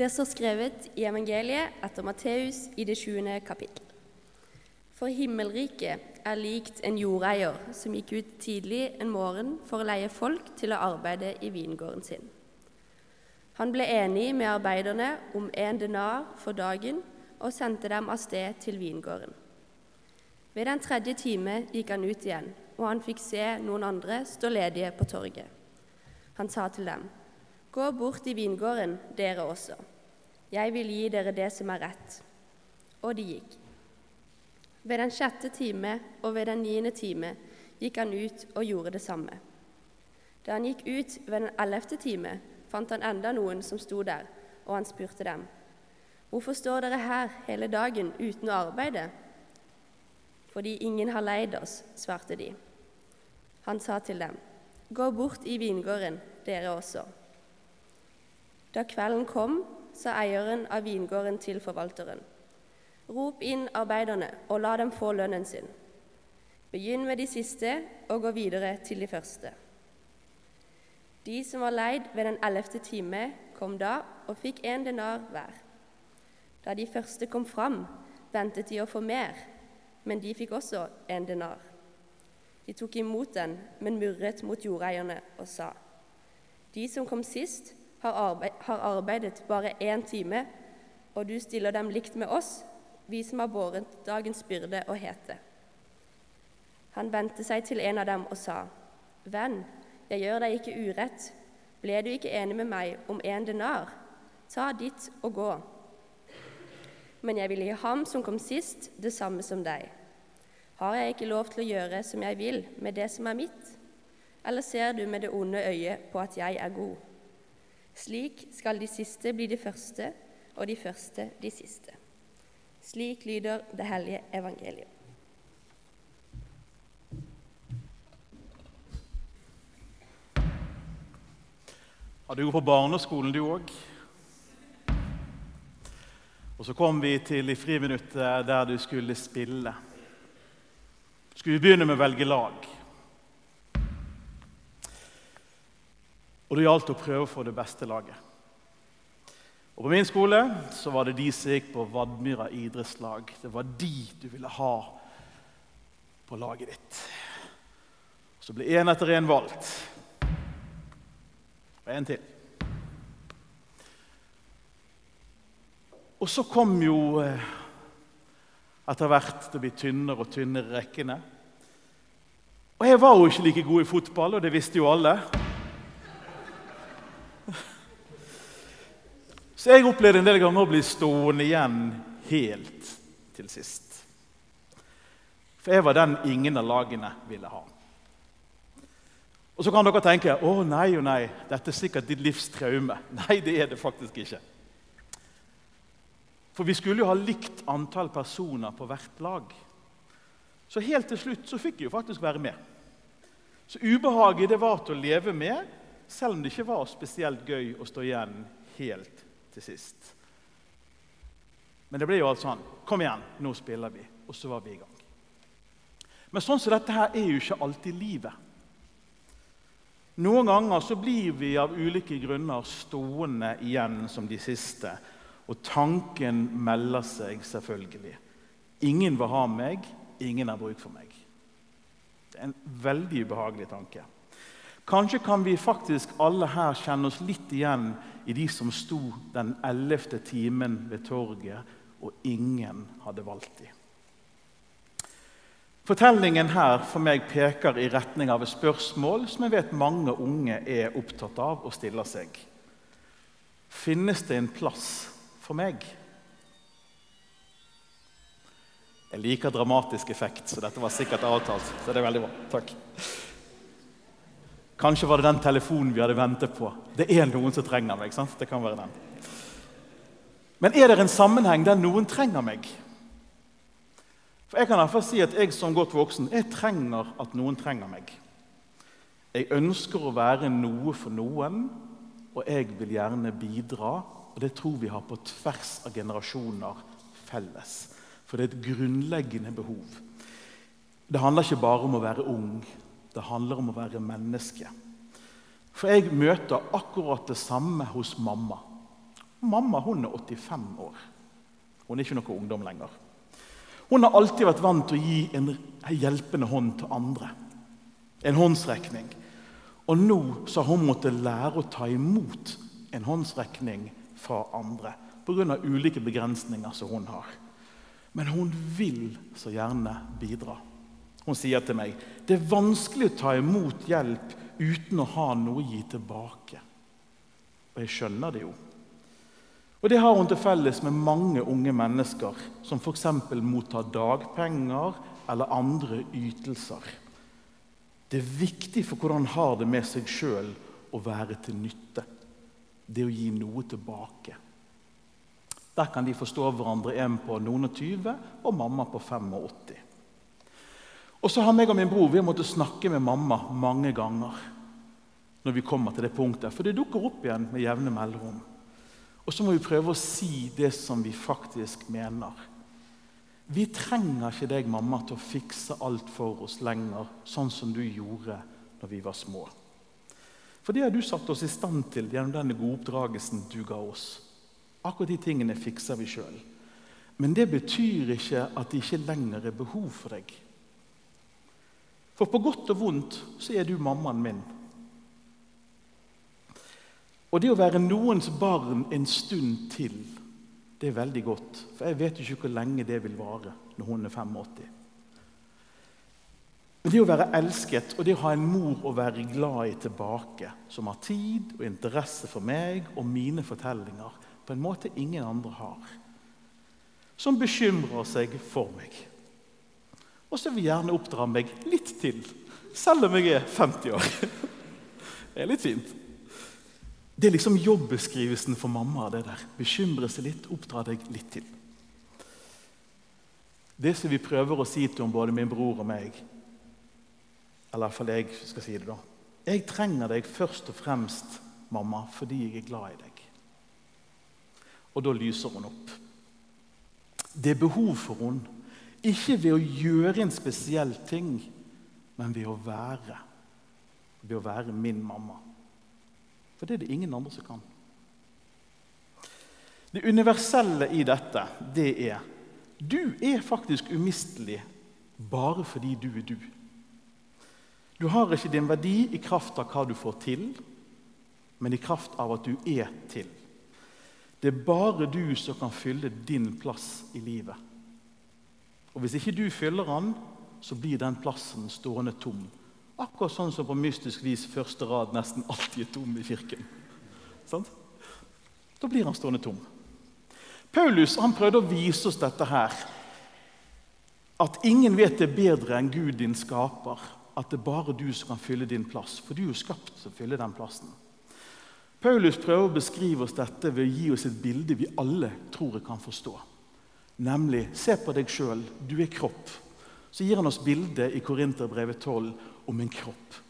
Det står skrevet i evangeliet etter Matteus i det 20. kapittel. For himmelriket er likt en jordeier som gikk ut tidlig en morgen for å leie folk til å arbeide i vingården sin. Han ble enig med arbeiderne om en denar for dagen og sendte dem av sted til vingården. Ved den tredje time gikk han ut igjen, og han fikk se noen andre stå ledige på torget. Han sa til dem, Gå bort i vingården, dere også. Jeg vil gi dere det som er rett. Og de gikk. Ved den sjette time og ved den niende time gikk han ut og gjorde det samme. Da han gikk ut ved den ellevte time, fant han enda noen som sto der, og han spurte dem, Hvorfor står dere her hele dagen uten å arbeide? Fordi ingen har leid oss, svarte de. Han sa til dem, Gå bort i vingården, dere også. Da kvelden kom, sa eieren av vingården til forvalteren. Rop inn arbeiderne og la dem få lønnen sin. Begynn med de siste og gå videre til de første. De som var leid ved den ellevte time, kom da og fikk en denar hver. Da de første kom fram, ventet de å få mer, men de fikk også en denar. De tok imot den, men murret mot jordeierne og sa:" De som kom sist, har arbeidet bare én time, og du stiller dem likt med oss, vi som har båret dagens byrde og hete. Han vendte seg til en av dem og sa, Venn, jeg gjør deg ikke urett. Ble du ikke enig med meg om en denar? Ta ditt og gå. Men jeg vil gi ham som kom sist, det samme som deg. Har jeg ikke lov til å gjøre som jeg vil med det som er mitt? Eller ser du med det onde øyet på at jeg er god? Slik skal de siste bli de første, og de første de siste. Slik lyder det hellige evangeliet. Har du gått på barneskolen, du òg? Og så kom vi til i friminuttet der du skulle spille. Skulle vi begynne med å velge lag? Og det gjaldt å prøve å få det beste laget. Og På min skole så var det de som gikk på Vadmyra idrettslag. Det var de du ville ha på laget ditt. Så ble én etter én valgt. Og en til. Og så kom jo eh, etter hvert til å bli tynnere og tynnere rekkene. Og jeg var jo ikke like god i fotball, og det visste jo alle. Så jeg opplevde en del ganger å bli stående igjen helt til sist. For jeg var den ingen av lagene ville ha. Og Så kan dere tenke å nei og nei, dette er sikkert ditt livs traume. Nei, det er det faktisk ikke. For vi skulle jo ha likt antall personer på hvert lag. Så helt til slutt så fikk jeg jo faktisk være med. Så ubehaget det var til å leve med, selv om det ikke var spesielt gøy å stå igjen helt til sist. Men det ble jo alt sånn. Kom igjen, nå spiller vi. Og så var vi i gang. Men sånn som dette her er jo ikke alltid livet. Noen ganger så blir vi av ulike grunner stående igjen som de siste. Og tanken melder seg selvfølgelig. Ingen vil ha meg, ingen har bruk for meg. Det er en veldig ubehagelig tanke. Kanskje kan vi faktisk alle her kjenne oss litt igjen i de som sto den ellevte timen ved torget, og ingen hadde valgt dem. Fortellingen her for meg peker i retning av et spørsmål som jeg vet mange unge er opptatt av og stiller seg. Finnes det en plass for meg? Jeg liker dramatisk effekt, så dette var sikkert avtalt. så det er veldig bra. Takk. Kanskje var det den telefonen vi hadde ventet på. Det er noen som trenger meg. sant? Det kan være den. Men er det en sammenheng der noen trenger meg? For Jeg kan i hvert fall si at jeg som godt voksen jeg trenger at noen trenger meg. Jeg ønsker å være noe for noen, og jeg vil gjerne bidra. Og det tror vi har på tvers av generasjoner felles. For det er et grunnleggende behov. Det handler ikke bare om å være ung. Det handler om å være menneske. For jeg møter akkurat det samme hos mamma Mamma hun er 85 år. Hun er ikke noe ungdom lenger. Hun har alltid vært vant til å gi en hjelpende hånd til andre. En håndsrekning. Og nå så har hun måttet lære å ta imot en håndsrekning fra andre pga. ulike begrensninger som hun har. Men hun vil så gjerne bidra. Hun sier til meg det er vanskelig å ta imot hjelp uten å ha noe å gi tilbake. Og jeg skjønner det jo. Og Det har hun til felles med mange unge mennesker som f.eks. mottar dagpenger eller andre ytelser. Det er viktig for hvordan han har det med seg sjøl å være til nytte. Det å gi noe tilbake. Der kan de forstå hverandre, en på noen og tyve og mamma på 85. Og så har meg og min bror vi har måttet snakke med mamma mange ganger når vi kommer til det punktet, for det dukker opp igjen med jevne mellomrom. Og så må vi prøve å si det som vi faktisk mener. Vi trenger ikke deg, mamma, til å fikse alt for oss lenger, sånn som du gjorde når vi var små. For det har du satt oss i stand til gjennom denne gode oppdragelsen du ga oss. Akkurat de tingene fikser vi sjøl. Men det betyr ikke at det ikke lenger er behov for deg. For på godt og vondt så er du mammaen min. Og det å være noens barn en stund til, det er veldig godt. For jeg vet ikke hvor lenge det vil vare når hun er 85. Men det å være elsket og det å ha en mor å være glad i tilbake, som har tid og interesse for meg og mine fortellinger, på en måte ingen andre har. Som bekymrer seg for meg. Og så vil gjerne oppdra meg litt til, selv om jeg er 50 år. Det er litt fint. Det er liksom jobbeskrivelsen for mamma. det der. Bekymre seg litt, oppdra deg litt til. Det som vi prøver å si til om både min bror og meg, eller iallfall jeg skal si det, da Jeg trenger deg først og fremst, mamma, fordi jeg er glad i deg. Og da lyser hun opp. Det er behov for hun, ikke ved å gjøre en spesiell ting, men ved å være. Ved å være min mamma. For det er det ingen andre som kan. Det universelle i dette, det er du er faktisk umistelig bare fordi du er du. Du har ikke din verdi i kraft av hva du får til, men i kraft av at du er til. Det er bare du som kan fylle din plass i livet. Og Hvis ikke du fyller den, så blir den plassen stående tom Akkurat sånn som på mystisk vis første rad nesten alltid er tom i kirken. Sånn? Da blir han stående tom. Paulus han prøvde å vise oss dette her. At ingen vet det bedre enn Gud, din skaper. At det er bare du som kan fylle din plass. For du er jo skapt til å fylle den plassen. Paulus prøver å beskrive oss dette ved å gi oss et bilde vi alle tror jeg kan forstå. Nemlig se på deg sjøl. Du er kropp. Så gir han oss bildet i Korinterbrevet 12 om en kropp.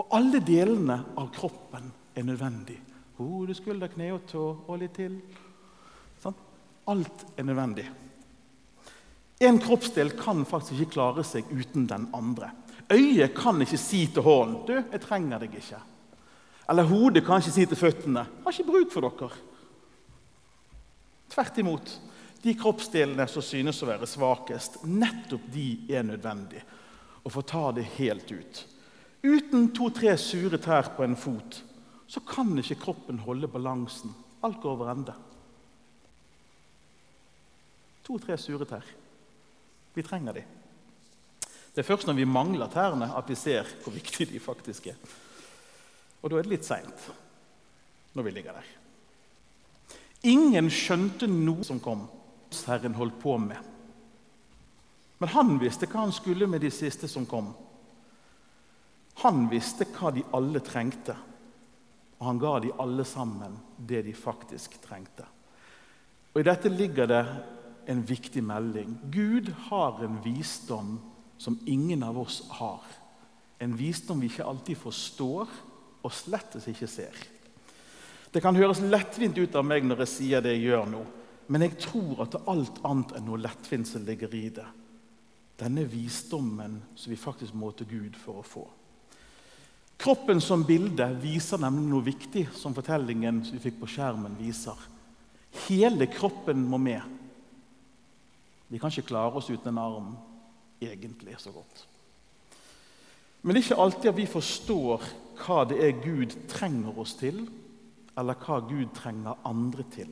Og alle delene av kroppen er nødvendig. Hode, skulder, kne og tå og litt til. Sånn? Alt er nødvendig. En kroppsdel kan faktisk ikke klare seg uten den andre. Øyet kan ikke si til hånden 'Du, jeg trenger deg ikke'. Eller hodet kan ikke si til føttene har ikke bruk for dere'. Tvert imot. De kroppsdelene som synes å være svakest, nettopp de er nødvendige å få ta det helt ut. Uten to-tre sure tær på en fot så kan ikke kroppen holde balansen. Alt går over ende. To-tre sure tær. Vi trenger de. Det er først når vi mangler tærne, at vi ser hvor viktige de faktisk er. Og da er det litt seint når vi ligger der. Ingen skjønte noe som kom. Herren holdt på med. Men han visste hva han skulle med de siste som kom. Han visste hva de alle trengte, og han ga de alle sammen det de faktisk trengte. Og I dette ligger det en viktig melding. Gud har en visdom som ingen av oss har. En visdom vi ikke alltid forstår og slettes ikke ser. Det kan høres lettvint ut av meg når jeg sier det jeg gjør nå, men jeg tror at alt annet enn noe lettvint som ligger i det denne visdommen som vi faktisk må til Gud for å få. Kroppen som bilde viser nemlig noe viktig, som fortellingen som vi fikk på skjermen, viser. Hele kroppen må med. Vi kan ikke klare oss uten en arm egentlig så godt. Men det er ikke alltid at vi forstår hva det er Gud trenger oss til, eller hva Gud trenger andre til.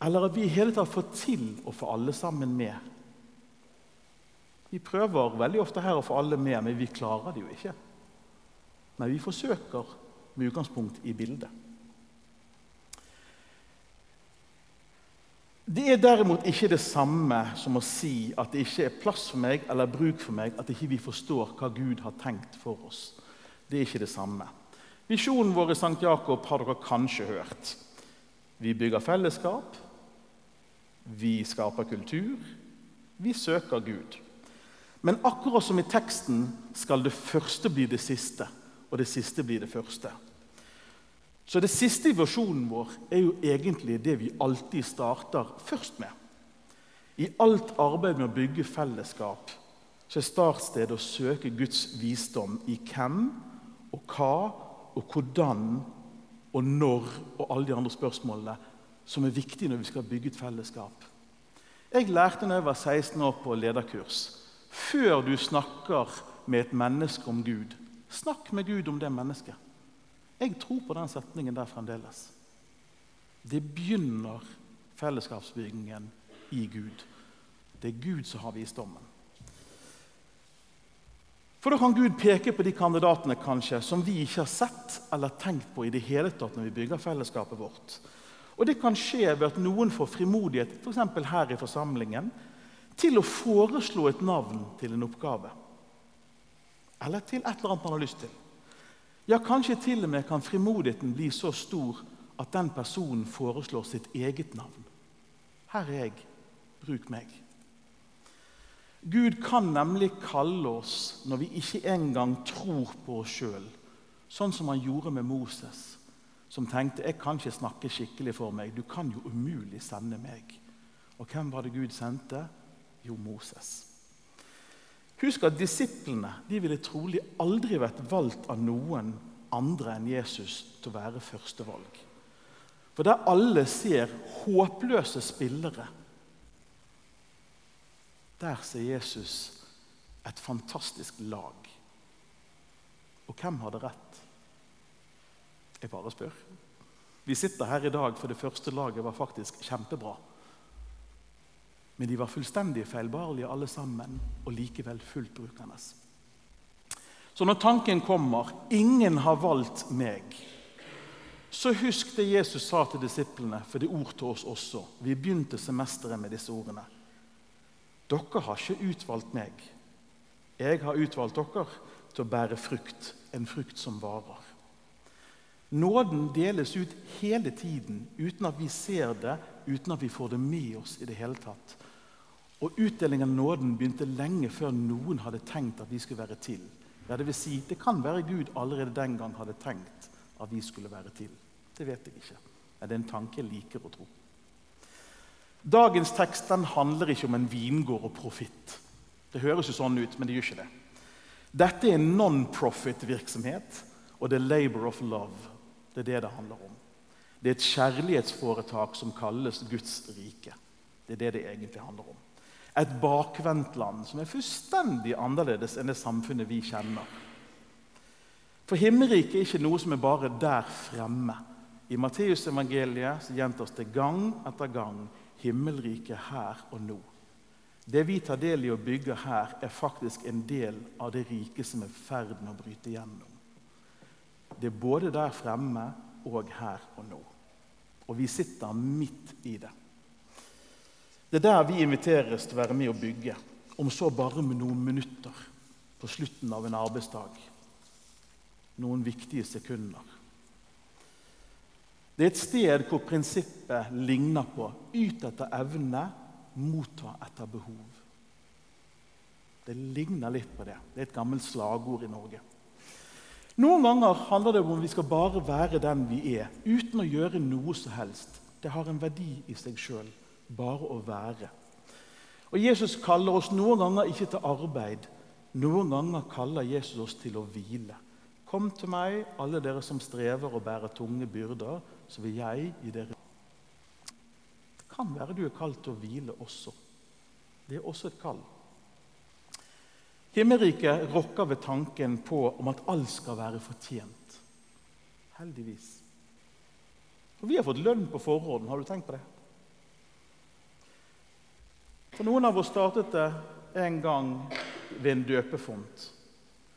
Eller at vi i hele tatt får til å få alle sammen med. Vi prøver veldig ofte her å få alle med, men vi klarer det jo ikke. Men vi forsøker med utgangspunkt i bildet. Det er derimot ikke det samme som å si at det ikke er plass for meg eller bruk for meg, at ikke vi forstår hva Gud har tenkt for oss. Det er ikke det samme. Visjonen vår i St. Jakob har dere kanskje hørt. Vi bygger fellesskap, vi skaper kultur, vi søker Gud. Men akkurat som i teksten skal det første bli det siste, og det siste bli det første. Så det siste i versjonen vår er jo egentlig det vi alltid starter først med. I alt arbeid med å bygge fellesskap så er startstedet å søke Guds visdom i hvem og hva og hvordan og når og alle de andre spørsmålene som er viktig når vi skal bygge et fellesskap. Jeg lærte da jeg var 16 år på lederkurs før du snakker med et menneske om Gud, snakk med Gud om det mennesket. Jeg tror på den setningen der fremdeles. Det begynner fellesskapsbyggingen i Gud. Det er Gud som har visdommen. For Da kan Gud peke på de kandidatene kanskje, som vi ikke har sett eller tenkt på i det hele tatt når vi bygger fellesskapet vårt. Og Det kan skje ved at noen får frimodighet, f.eks. her i forsamlingen, til å foreslå et navn til en oppgave. Eller til et eller annet man har lyst til. Ja, kanskje til og med kan frimodigheten bli så stor at den personen foreslår sitt eget navn. Her er jeg. Bruk meg. Gud kan nemlig kalle oss når vi ikke engang tror på oss sjøl, sånn som han gjorde med Moses, som tenkte jeg kan ikke snakke skikkelig for meg. Du kan jo umulig sende meg. Og hvem var det Gud sendte? Jo, Moses. Husk at disiplene de ville trolig aldri vært valgt av noen andre enn Jesus til å være førstevalg. For der alle ser håpløse spillere, der ser Jesus et fantastisk lag. Og hvem hadde rett? Jeg bare spør. Vi sitter her i dag, for det første laget var faktisk kjempebra. Men de var fullstendig feilbarlige alle sammen, og likevel fullt brukende. Så når tanken kommer 'ingen har valgt meg', så husk det Jesus sa til disiplene, for det er ord til oss også. Vi begynte semesteret med disse ordene. Dere har ikke utvalgt meg. Jeg har utvalgt dere til å bære frukt, en frukt som varer. Nåden deles ut hele tiden uten at vi ser det, uten at vi får det med oss i det hele tatt. Og Utdelingen av nåden begynte lenge før noen hadde tenkt at vi skulle være til. Ja, det, vil si, det kan være Gud allerede den gang hadde tenkt at vi skulle være til. Det vet jeg ikke. Men det er en tanke jeg liker å tro. Dagens tekst den handler ikke om en vingård og profitt. Det høres jo sånn ut, men det gjør ikke det. Dette er en non-profit-virksomhet, og det er labor of love. Det er det det handler om. Det er et kjærlighetsforetak som kalles Guds rike. Det er det det egentlig handler om et bakvendt land som er fullstendig annerledes enn det samfunnet vi kjenner. For himmelriket er ikke noe som er bare der fremme. I Matteusevangeliet gjentas det gang etter gang himmelriket her og nå. Det vi tar del i å bygge her, er faktisk en del av det riket som er i ferd med å bryte gjennom. Det er både der fremme og her og nå. Og vi sitter midt i det. Det er der vi inviteres til å være med og bygge, om så bare med noen minutter på slutten av en arbeidsdag. Noen viktige sekunder. Det er et sted hvor prinsippet ligner på yt etter evne, motta etter behov. Det ligner litt på det. Det er et gammelt slagord i Norge. Noen ganger handler det om vi skal bare være den vi er, uten å gjøre noe som helst. Det har en verdi i seg sjøl bare å være. Og Jesus kaller oss noen ganger ikke til arbeid. Noen ganger kaller Jesus oss til å hvile. Kom til meg, alle dere som strever og bærer tunge byrder, så vil jeg gi dere Det kan være du er kalt til å hvile også. Det er også et kall. Himmelriket rokker ved tanken på om at alt skal være fortjent. Heldigvis. Og vi har fått lønn på forhånd. Har du tenkt på det? For Noen av oss startet det en gang ved en døpefont.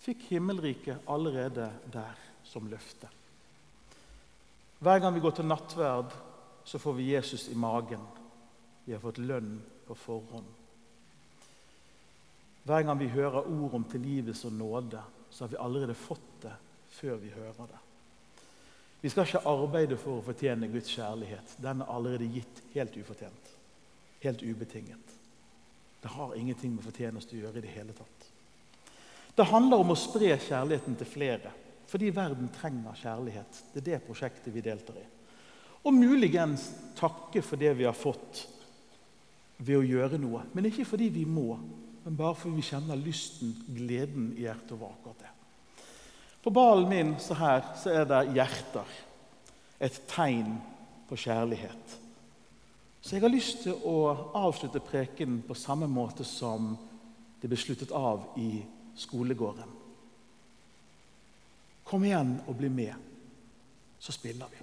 Fikk himmelriket allerede der som løfte. Hver gang vi går til nattverd, så får vi Jesus i magen. Vi har fått lønn på forhånd. Hver gang vi hører ord om tilgivelse og nåde, så har vi allerede fått det før vi hører det. Vi skal ikke arbeide for å fortjene Guds kjærlighet. Den er allerede gitt helt ufortjent. Helt ubetinget. Det har ingenting med fortjeneste å gjøre i det hele tatt. Det handler om å spre kjærligheten til flere, fordi verden trenger kjærlighet. Det er det prosjektet vi deltar i. Og muligens takke for det vi har fått ved å gjøre noe, men ikke fordi vi må, men bare fordi vi kjenner lysten, gleden i hjertet over akkurat det. På ballen min så her så er det hjerter. Et tegn på kjærlighet. Så jeg har lyst til å avslutte preken på samme måte som det ble sluttet av i skolegården. Kom igjen og bli med, så spiller vi.